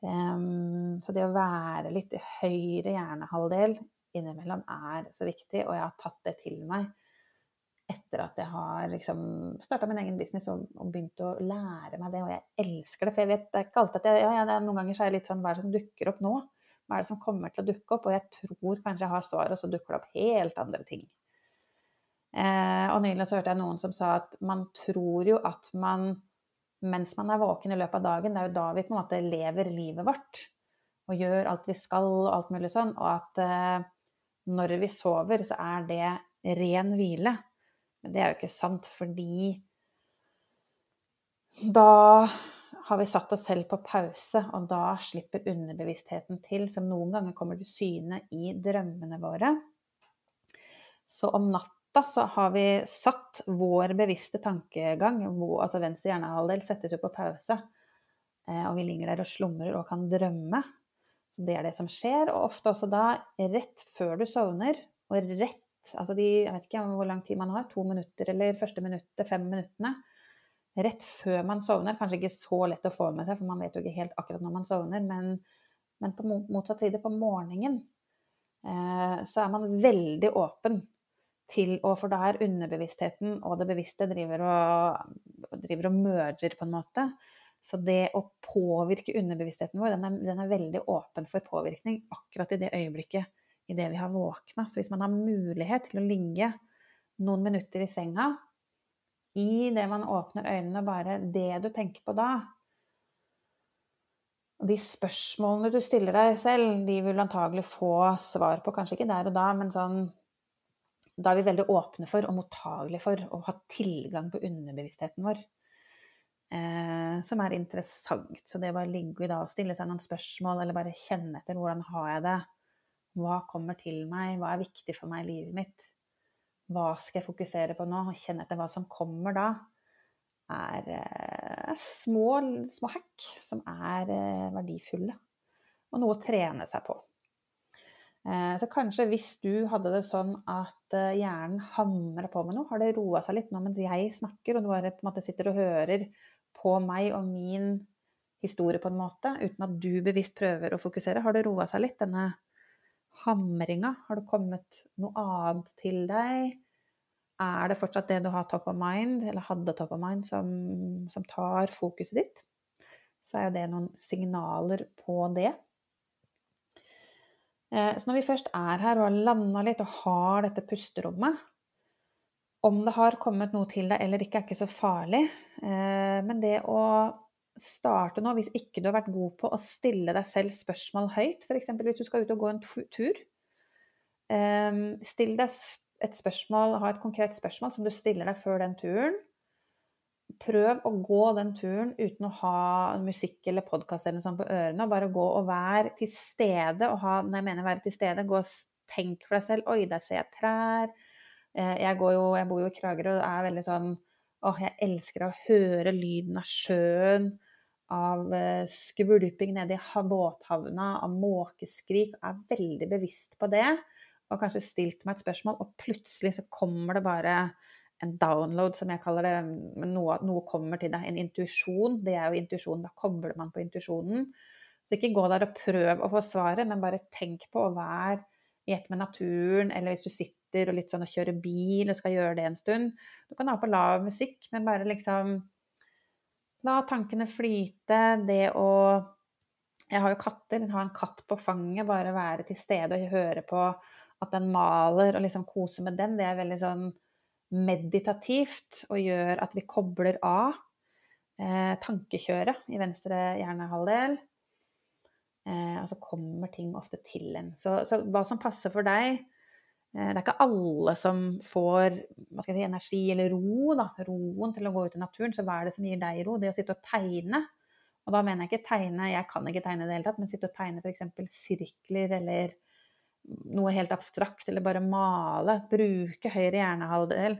S1: Um, så det å være litt i høyre hjernehalvdel innimellom er så viktig, og jeg har tatt det til meg etter at jeg har liksom starta min egen business og, og, begynt å lære meg det. Og jeg elsker det, for jeg vet det er ikke alltid at jeg, ja, ja, Noen ganger så er jeg litt sånn Hva er det som dukker opp nå? Hva er det som kommer til å dukke opp? Og jeg tror kanskje jeg har svaret, og så dukker det opp helt andre ting. Eh, og nylig så hørte jeg noen som sa at man tror jo at man mens man er våken i løpet av dagen, det er jo da vi på en måte lever livet vårt og gjør alt vi skal og alt mulig sånn, og at eh, når vi sover, så er det ren hvile. Men det er jo ikke sant, fordi da har vi satt oss selv på pause, og da slipper underbevisstheten til, som noen ganger kommer til syne i drømmene våre. Så om natta så har vi satt vår bevisste tankegang, altså venstre hjernehalvdel settes jo på pause, eh, og vi ligger der og slumrer og kan drømme. Så det er det som skjer. Og ofte også da rett før du sovner, og rett Altså de Jeg vet ikke hvor lang tid man har, to minutter eller første minuttet, fem minuttene. Rett før man sovner. Kanskje ikke så lett å få med seg, for man vet jo ikke helt akkurat når man sovner, men Men på motsatt side, på morgenen, eh, så er man veldig åpen til å For der er underbevisstheten og det bevisste driver og, driver og merger, på en måte. Så det å påvirke underbevisstheten vår, den er, den er veldig åpen for påvirkning akkurat i det øyeblikket idet vi har våkna. Så hvis man har mulighet til å ligge noen minutter i senga, i det man åpner øynene, bare det du tenker på da og de spørsmålene du stiller deg selv, de vil antagelig få svar på, kanskje ikke der og da, men sånn Da er vi veldig åpne for og mottagelige for å ha tilgang på underbevisstheten vår. Eh, som er interessant. Så det å bare ligge i dag og stille seg noen spørsmål, eller bare kjenne etter hvordan har jeg det, hva kommer til meg, hva er viktig for meg i livet mitt, hva skal jeg fokusere på nå, og kjenne etter hva som kommer da, er eh, små, små hack som er eh, verdifulle. Og noe å trene seg på. Eh, så kanskje hvis du hadde det sånn at eh, hjernen hamra på med noe, har det roa seg litt nå mens jeg snakker, og du bare på en måte sitter og hører på meg og min historie på en måte, uten at du bevisst prøver å fokusere, har det roa seg litt, denne hamringa? Har det kommet noe annet til deg? Er det fortsatt det du har top of mind, eller hadde top of mind, som, som tar fokuset ditt? Så er jo det noen signaler på det. Eh, så når vi først er her og har landa litt og har dette pusterommet Om det har kommet noe til deg eller ikke, er ikke så farlig. Eh, men det å starte nå, hvis ikke du har vært god på å stille deg selv spørsmål høyt, f.eks. hvis du skal ut og gå en tur. Ehm, still deg et spørsmål, ha et konkret spørsmål som du stiller deg før den turen. Prøv å gå den turen uten å ha musikk eller podkast eller noe sånt på ørene. Bare gå og vær til stede. Og ha, når jeg mener være til stede, gå og tenk for deg selv. Oi, der ser jeg trær. Eh, jeg, jo, jeg bor jo i Kragerø og er veldig sånn Åh, jeg elsker å høre lyden av sjøen av eh, skvulping nede i båthavna, av måkeskrik. Jeg er veldig bevisst på det. Og kanskje stilt meg et spørsmål, og plutselig så kommer det bare en download, som jeg kaller det. Noe, noe kommer til deg. En intuisjon. Det er jo intuisjon. Da kobler man på intuisjonen. Så ikke gå der og prøv å få svaret, men bare tenk på å være i ett med naturen, eller hvis du sitter og litt sånn og kjører bil og skal gjøre det en stund. Du kan ha på lav musikk, men bare liksom La tankene flyte. Det å Jeg har jo katter. Ha en katt på fanget, bare være til stede og høre på at den maler, og liksom kose med den, det er veldig sånn meditativt og gjør at vi kobler av eh, tankekjøret i venstre hjernehalvdel. Eh, og så kommer ting ofte til en. Så, så hva som passer for deg, Eh, det er ikke alle som får si, energi eller ro, da, roen til å gå ut i naturen. Så hva er det som gir deg ro? Det å sitte og tegne. Og da mener jeg ikke tegne, jeg kan ikke tegne i det hele tatt, men sitte og tegne f.eks. sirkler eller noe helt abstrakt, eller bare male. Bruke høyre hjernehalvdel.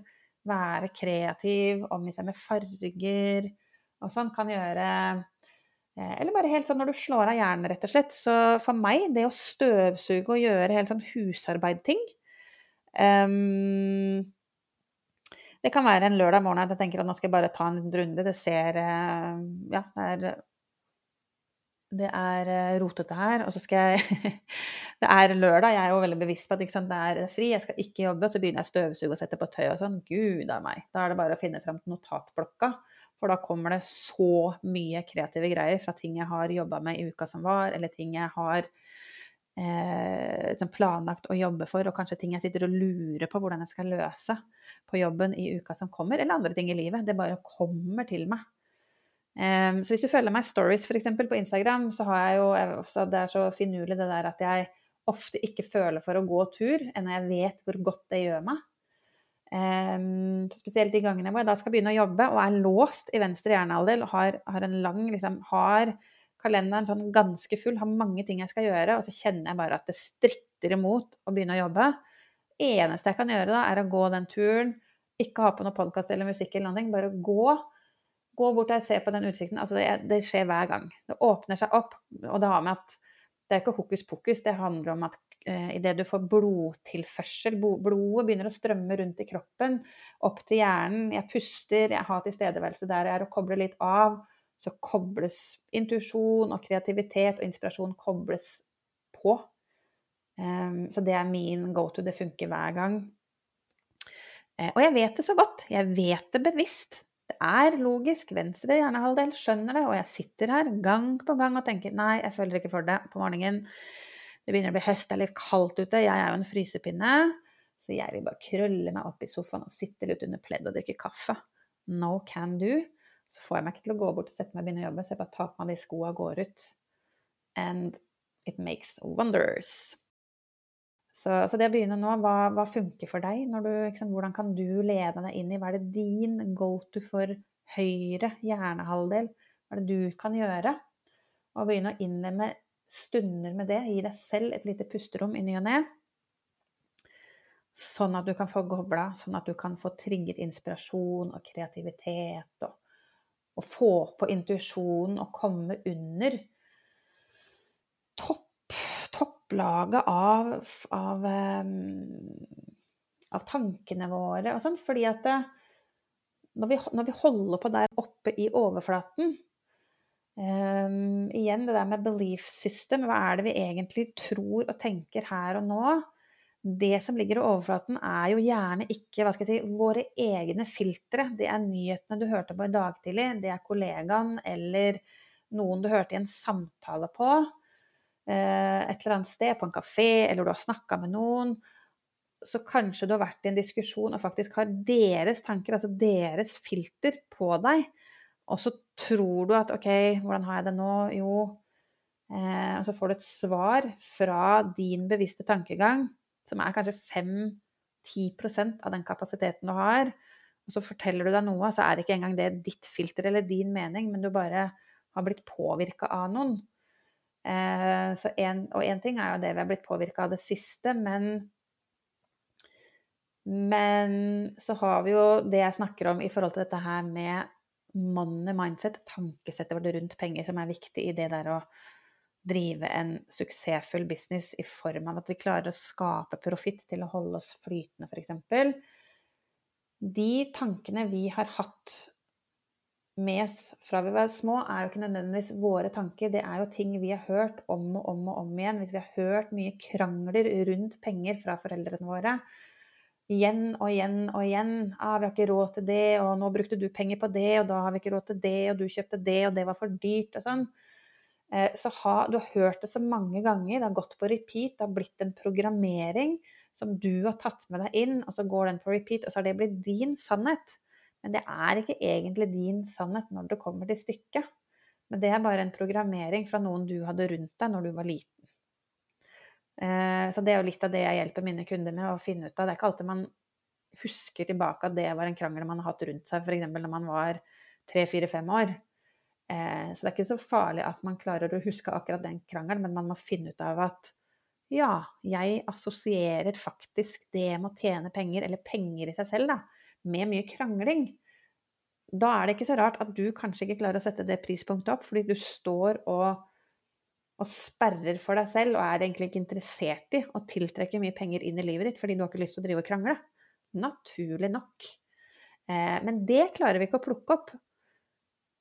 S1: Være kreativ, omgi seg med farger og sånn kan gjøre eh, eller bare helt sånn når du slår av hjernen, rett og slett. Så for meg, det å støvsuge og gjøre helt sånn husarbeidting, Um, det kan være en lørdag morgen at jeg tenker at nå skal jeg bare ta en runde. Det ser uh, Ja, det er, det er uh, rotete her. Og så skal jeg Det er lørdag, jeg er jo veldig bevisst på at det er fri, jeg skal ikke jobbe. Og så begynner jeg å støvsuge og sette på tøy og sånn. Gud a meg. Da er det bare å finne fram til notatblokka. For da kommer det så mye kreative greier fra ting jeg har jobba med i uka som var, eller ting jeg har eh, planlagt å jobbe for, og kanskje ting jeg sitter og lurer på hvordan jeg skal løse på jobben i uka som kommer, eller andre ting i livet. Det bare kommer til meg. Um, så hvis du følger meg stories f.eks. på Instagram, så har jeg jo også, Det er så finurlig det der at jeg ofte ikke føler for å gå tur, enn jeg vet hvor godt det gjør meg. Um, spesielt de gangene hvor jeg da skal begynne å jobbe og er låst i venstre hjernehalvdel og har, har en lang liksom, har kalenderen sånn ganske full, har mange ting jeg skal gjøre, og så kjenner jeg bare at det stritter imot å begynne å jobbe. Det eneste jeg kan gjøre da, er å gå den turen, ikke ha på noe podkast eller musikk eller noe, bare gå. Gå bort og se på den utsikten. Altså det, det, skjer hver gang. Det åpner seg opp, og det har med at det er ikke hokus pokus, det handler om at eh, idet du får blodtilførsel, blodet begynner å strømme rundt i kroppen, opp til hjernen, jeg puster, jeg har tilstedeværelse der jeg er og kobler litt av, så kobles intuisjon og kreativitet og inspirasjon kobles på. Um, så det er min go to, det funker hver gang. Uh, og jeg vet det så godt. Jeg vet det bevisst. Det er logisk. Venstre hjernehalvdel skjønner det, og jeg sitter her gang på gang og tenker nei, jeg føler ikke for det på morgenen. Det begynner å bli høst, det er litt kaldt ute, jeg er jo en frysepinne. Så jeg vil bare krølle meg opp i sofaen og sitte litt under pledd og drikke kaffe. No can do. Så får jeg meg ikke til å gå bort og sette meg og begynne å jobbe, så jeg bare tar på meg de skoa og går ut. And it makes wonders. Så, så det å begynne nå, hva, hva funker for deg? Du, liksom, hvordan kan du lede deg inn i Hva er det din go to for høyre hjernehalvdel? Hva er det du kan gjøre? Og begynne å innlemme stunder med det. Gi deg selv et lite pusterom i ny og ne. Sånn at du kan få gobla, sånn at du kan få trigget inspirasjon og kreativitet. Og, og få på intuisjonen og komme under topp, topplaget av, av, av, tankene våre og sånn. Fordi at det, når, vi, når vi holder på der oppe i overflaten um, Igjen det der med belief system. Hva er det vi egentlig tror og tenker her og nå? det som ligger i overflaten, er jo gjerne ikke hva skal jeg si, våre egne filtre. Det er nyhetene du hørte på i dag tidlig, det er kollegaen eller noen du hørte i en samtale på eh, et eller annet sted, på en kafé, eller du har snakka med noen. Så kanskje du har vært i en diskusjon og faktisk har deres tanker, altså deres filter, på deg. Og så tror du at OK, hvordan har jeg det nå? Jo eh, Og så får du et svar fra din bevisste tankegang som er kanskje 5-10% av den kapasiteten du har, og så forteller du deg noe, så er det ikke engang det ditt filter eller din mening, men du bare har blitt påvirka av noen. Eh, en, og én ting er jo det vi har blitt påvirka av det siste, men Men så har vi jo det jeg snakker om i forhold til dette her med money mindset, tankesettet vårt rundt penger, som er viktig i det der å drive en suksessfull business i form av at vi klarer å skape profitt til å holde oss flytende, f.eks. De tankene vi har hatt med fra vi var små, er jo ikke nødvendigvis våre tanker. Det er jo ting vi har hørt om og om og om igjen. Hvis vi har hørt mye krangler rundt penger fra foreldrene våre igjen og igjen og igjen ah, 'Vi har ikke råd til det, og nå brukte du penger på det, og da har vi ikke råd til det, og du kjøpte det, og det var for dyrt', og sånn. Eh, så ha, du har hørt det så mange ganger, det har gått på repeat, det har blitt en programmering som du har tatt med deg inn, og så går den på repeat, og så har det blitt din sannhet. Men det er ikke egentlig din sannhet når det kommer til stykket. Men det er bare en programmering fra noen du hadde rundt deg når du var liten. Eh, så det er jo litt av det jeg hjelper mine kunder med å finne ut av. Det er ikke alltid man husker tilbake at det var en krangel man har hatt rundt seg, f.eks. når man var tre, fire, fem år. Eh, så det er ikke så farlig at man klarer å huske akkurat den krangelen, men man må finne ut av at ja, jeg assosierer faktisk det med å tjene penger, eller penger i seg selv, da, med mye krangling. Da er det ikke så rart at du kanskje ikke klarer å sette det prispunktet opp, fordi du står og, og sperrer for deg selv og er egentlig ikke interessert i å tiltrekke mye penger inn i livet ditt fordi du har ikke lyst til å drive og krangle. Naturlig nok. Eh, men det klarer vi ikke å plukke opp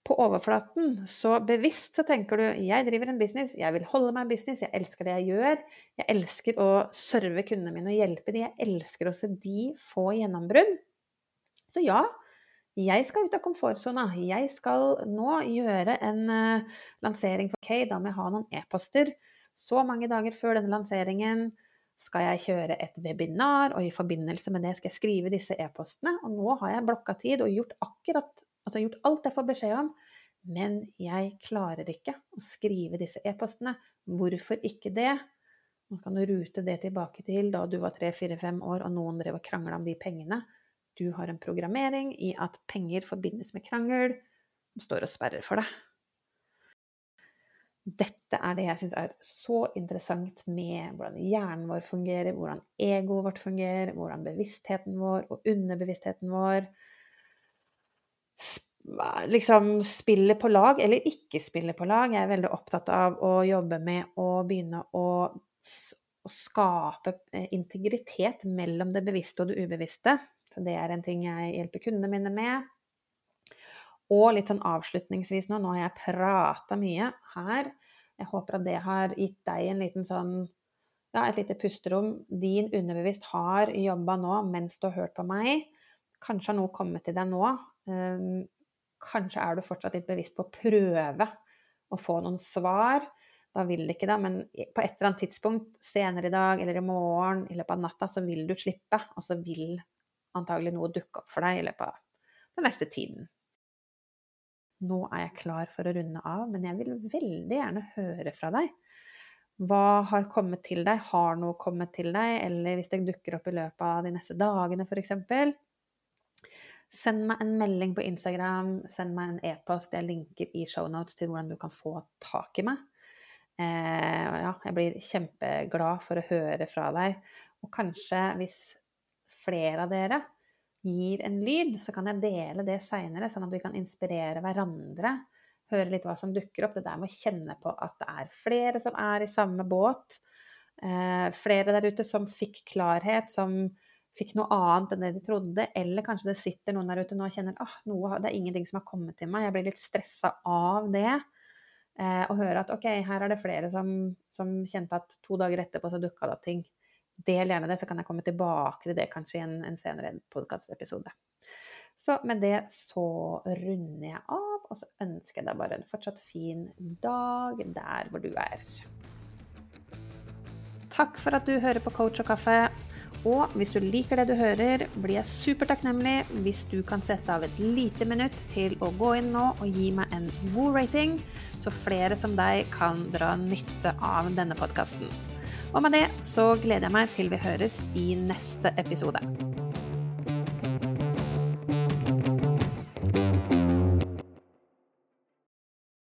S1: på overflaten. Så bevisst så tenker du jeg driver en business, jeg vil holde meg i business, jeg elsker det jeg gjør. Jeg elsker å serve kundene mine og hjelpe dem. Jeg elsker å se de få gjennombrudd. Så ja, jeg skal ut av komfortsona. Jeg skal nå gjøre en uh, lansering for Kay. Da må jeg ha noen e-poster. Så mange dager før denne lanseringen skal jeg kjøre et webinar, og i forbindelse med det skal jeg skrive disse e-postene. Og nå har jeg blokka tid og gjort akkurat Altså gjort alt jeg får beskjed om, men jeg klarer ikke å skrive disse e-postene. Hvorfor ikke det? Man kan rute det tilbake til da du var tre, fire, fem år og noen drev og krangla om de pengene. Du har en programmering i at penger forbindes med krangel, som står og sperrer for deg. Dette er det jeg syns er så interessant med hvordan hjernen vår fungerer, hvordan egoet vårt fungerer, hvordan bevisstheten vår og underbevisstheten vår liksom spiller på lag, eller ikke spiller på lag. Jeg er veldig opptatt av å jobbe med å begynne å, å skape eh, integritet mellom det bevisste og det ubevisste. Så det er en ting jeg hjelper kundene mine med. Og litt sånn avslutningsvis nå, nå har jeg prata mye her. Jeg håper at det har gitt deg en liten sånn ja, et lite pusterom. Din underbevisst har jobba nå mens du har hørt på meg. Kanskje har noe kommet til deg nå. Um, kanskje er du fortsatt litt bevisst på å prøve å få noen svar. Da vil det ikke, da, men på et eller annet tidspunkt senere i dag eller i morgen i løpet av natta, så vil du slippe, og så vil antagelig noe dukke opp for deg i løpet av den neste tiden. Nå er jeg klar for å runde av, men jeg vil veldig gjerne høre fra deg. Hva har kommet til deg? Har noe kommet til deg? Eller hvis det dukker opp i løpet av de neste dagene, f.eks. Send meg en melding på Instagram, send meg en e-post. Jeg linker i shownotes til hvordan du kan få tak i meg. Eh, ja, jeg blir kjempeglad for å høre fra deg. Og kanskje hvis flere av dere gir en lyd, så kan jeg dele det seinere, sånn at vi kan inspirere hverandre. Høre litt hva som dukker opp. Det der med å kjenne på at det er flere som er i samme båt. Eh, flere der ute som fikk klarhet, som fikk noe annet enn det de trodde. Eller kanskje det sitter noen der ute nå og kjenner at ah, det er ingenting som har kommet til meg. Jeg blir litt stressa av det. Eh, og høre at ok, her er det flere som, som kjente at to dager etterpå så dukka det opp ting del gjerne det, så kan jeg komme tilbake til det kanskje i en, en senere podkastepisode. Så med det så runder jeg av, og så ønsker jeg deg bare en fortsatt fin dag der hvor du er. Takk for at du hører på Coach og kaffe. Og hvis du liker det du hører, blir jeg supertakknemlig hvis du kan sette av et lite minutt til å gå inn nå og gi meg en god rating, så flere som deg kan dra nytte av denne podkasten. Og med det så gleder jeg meg til vi høres i neste episode.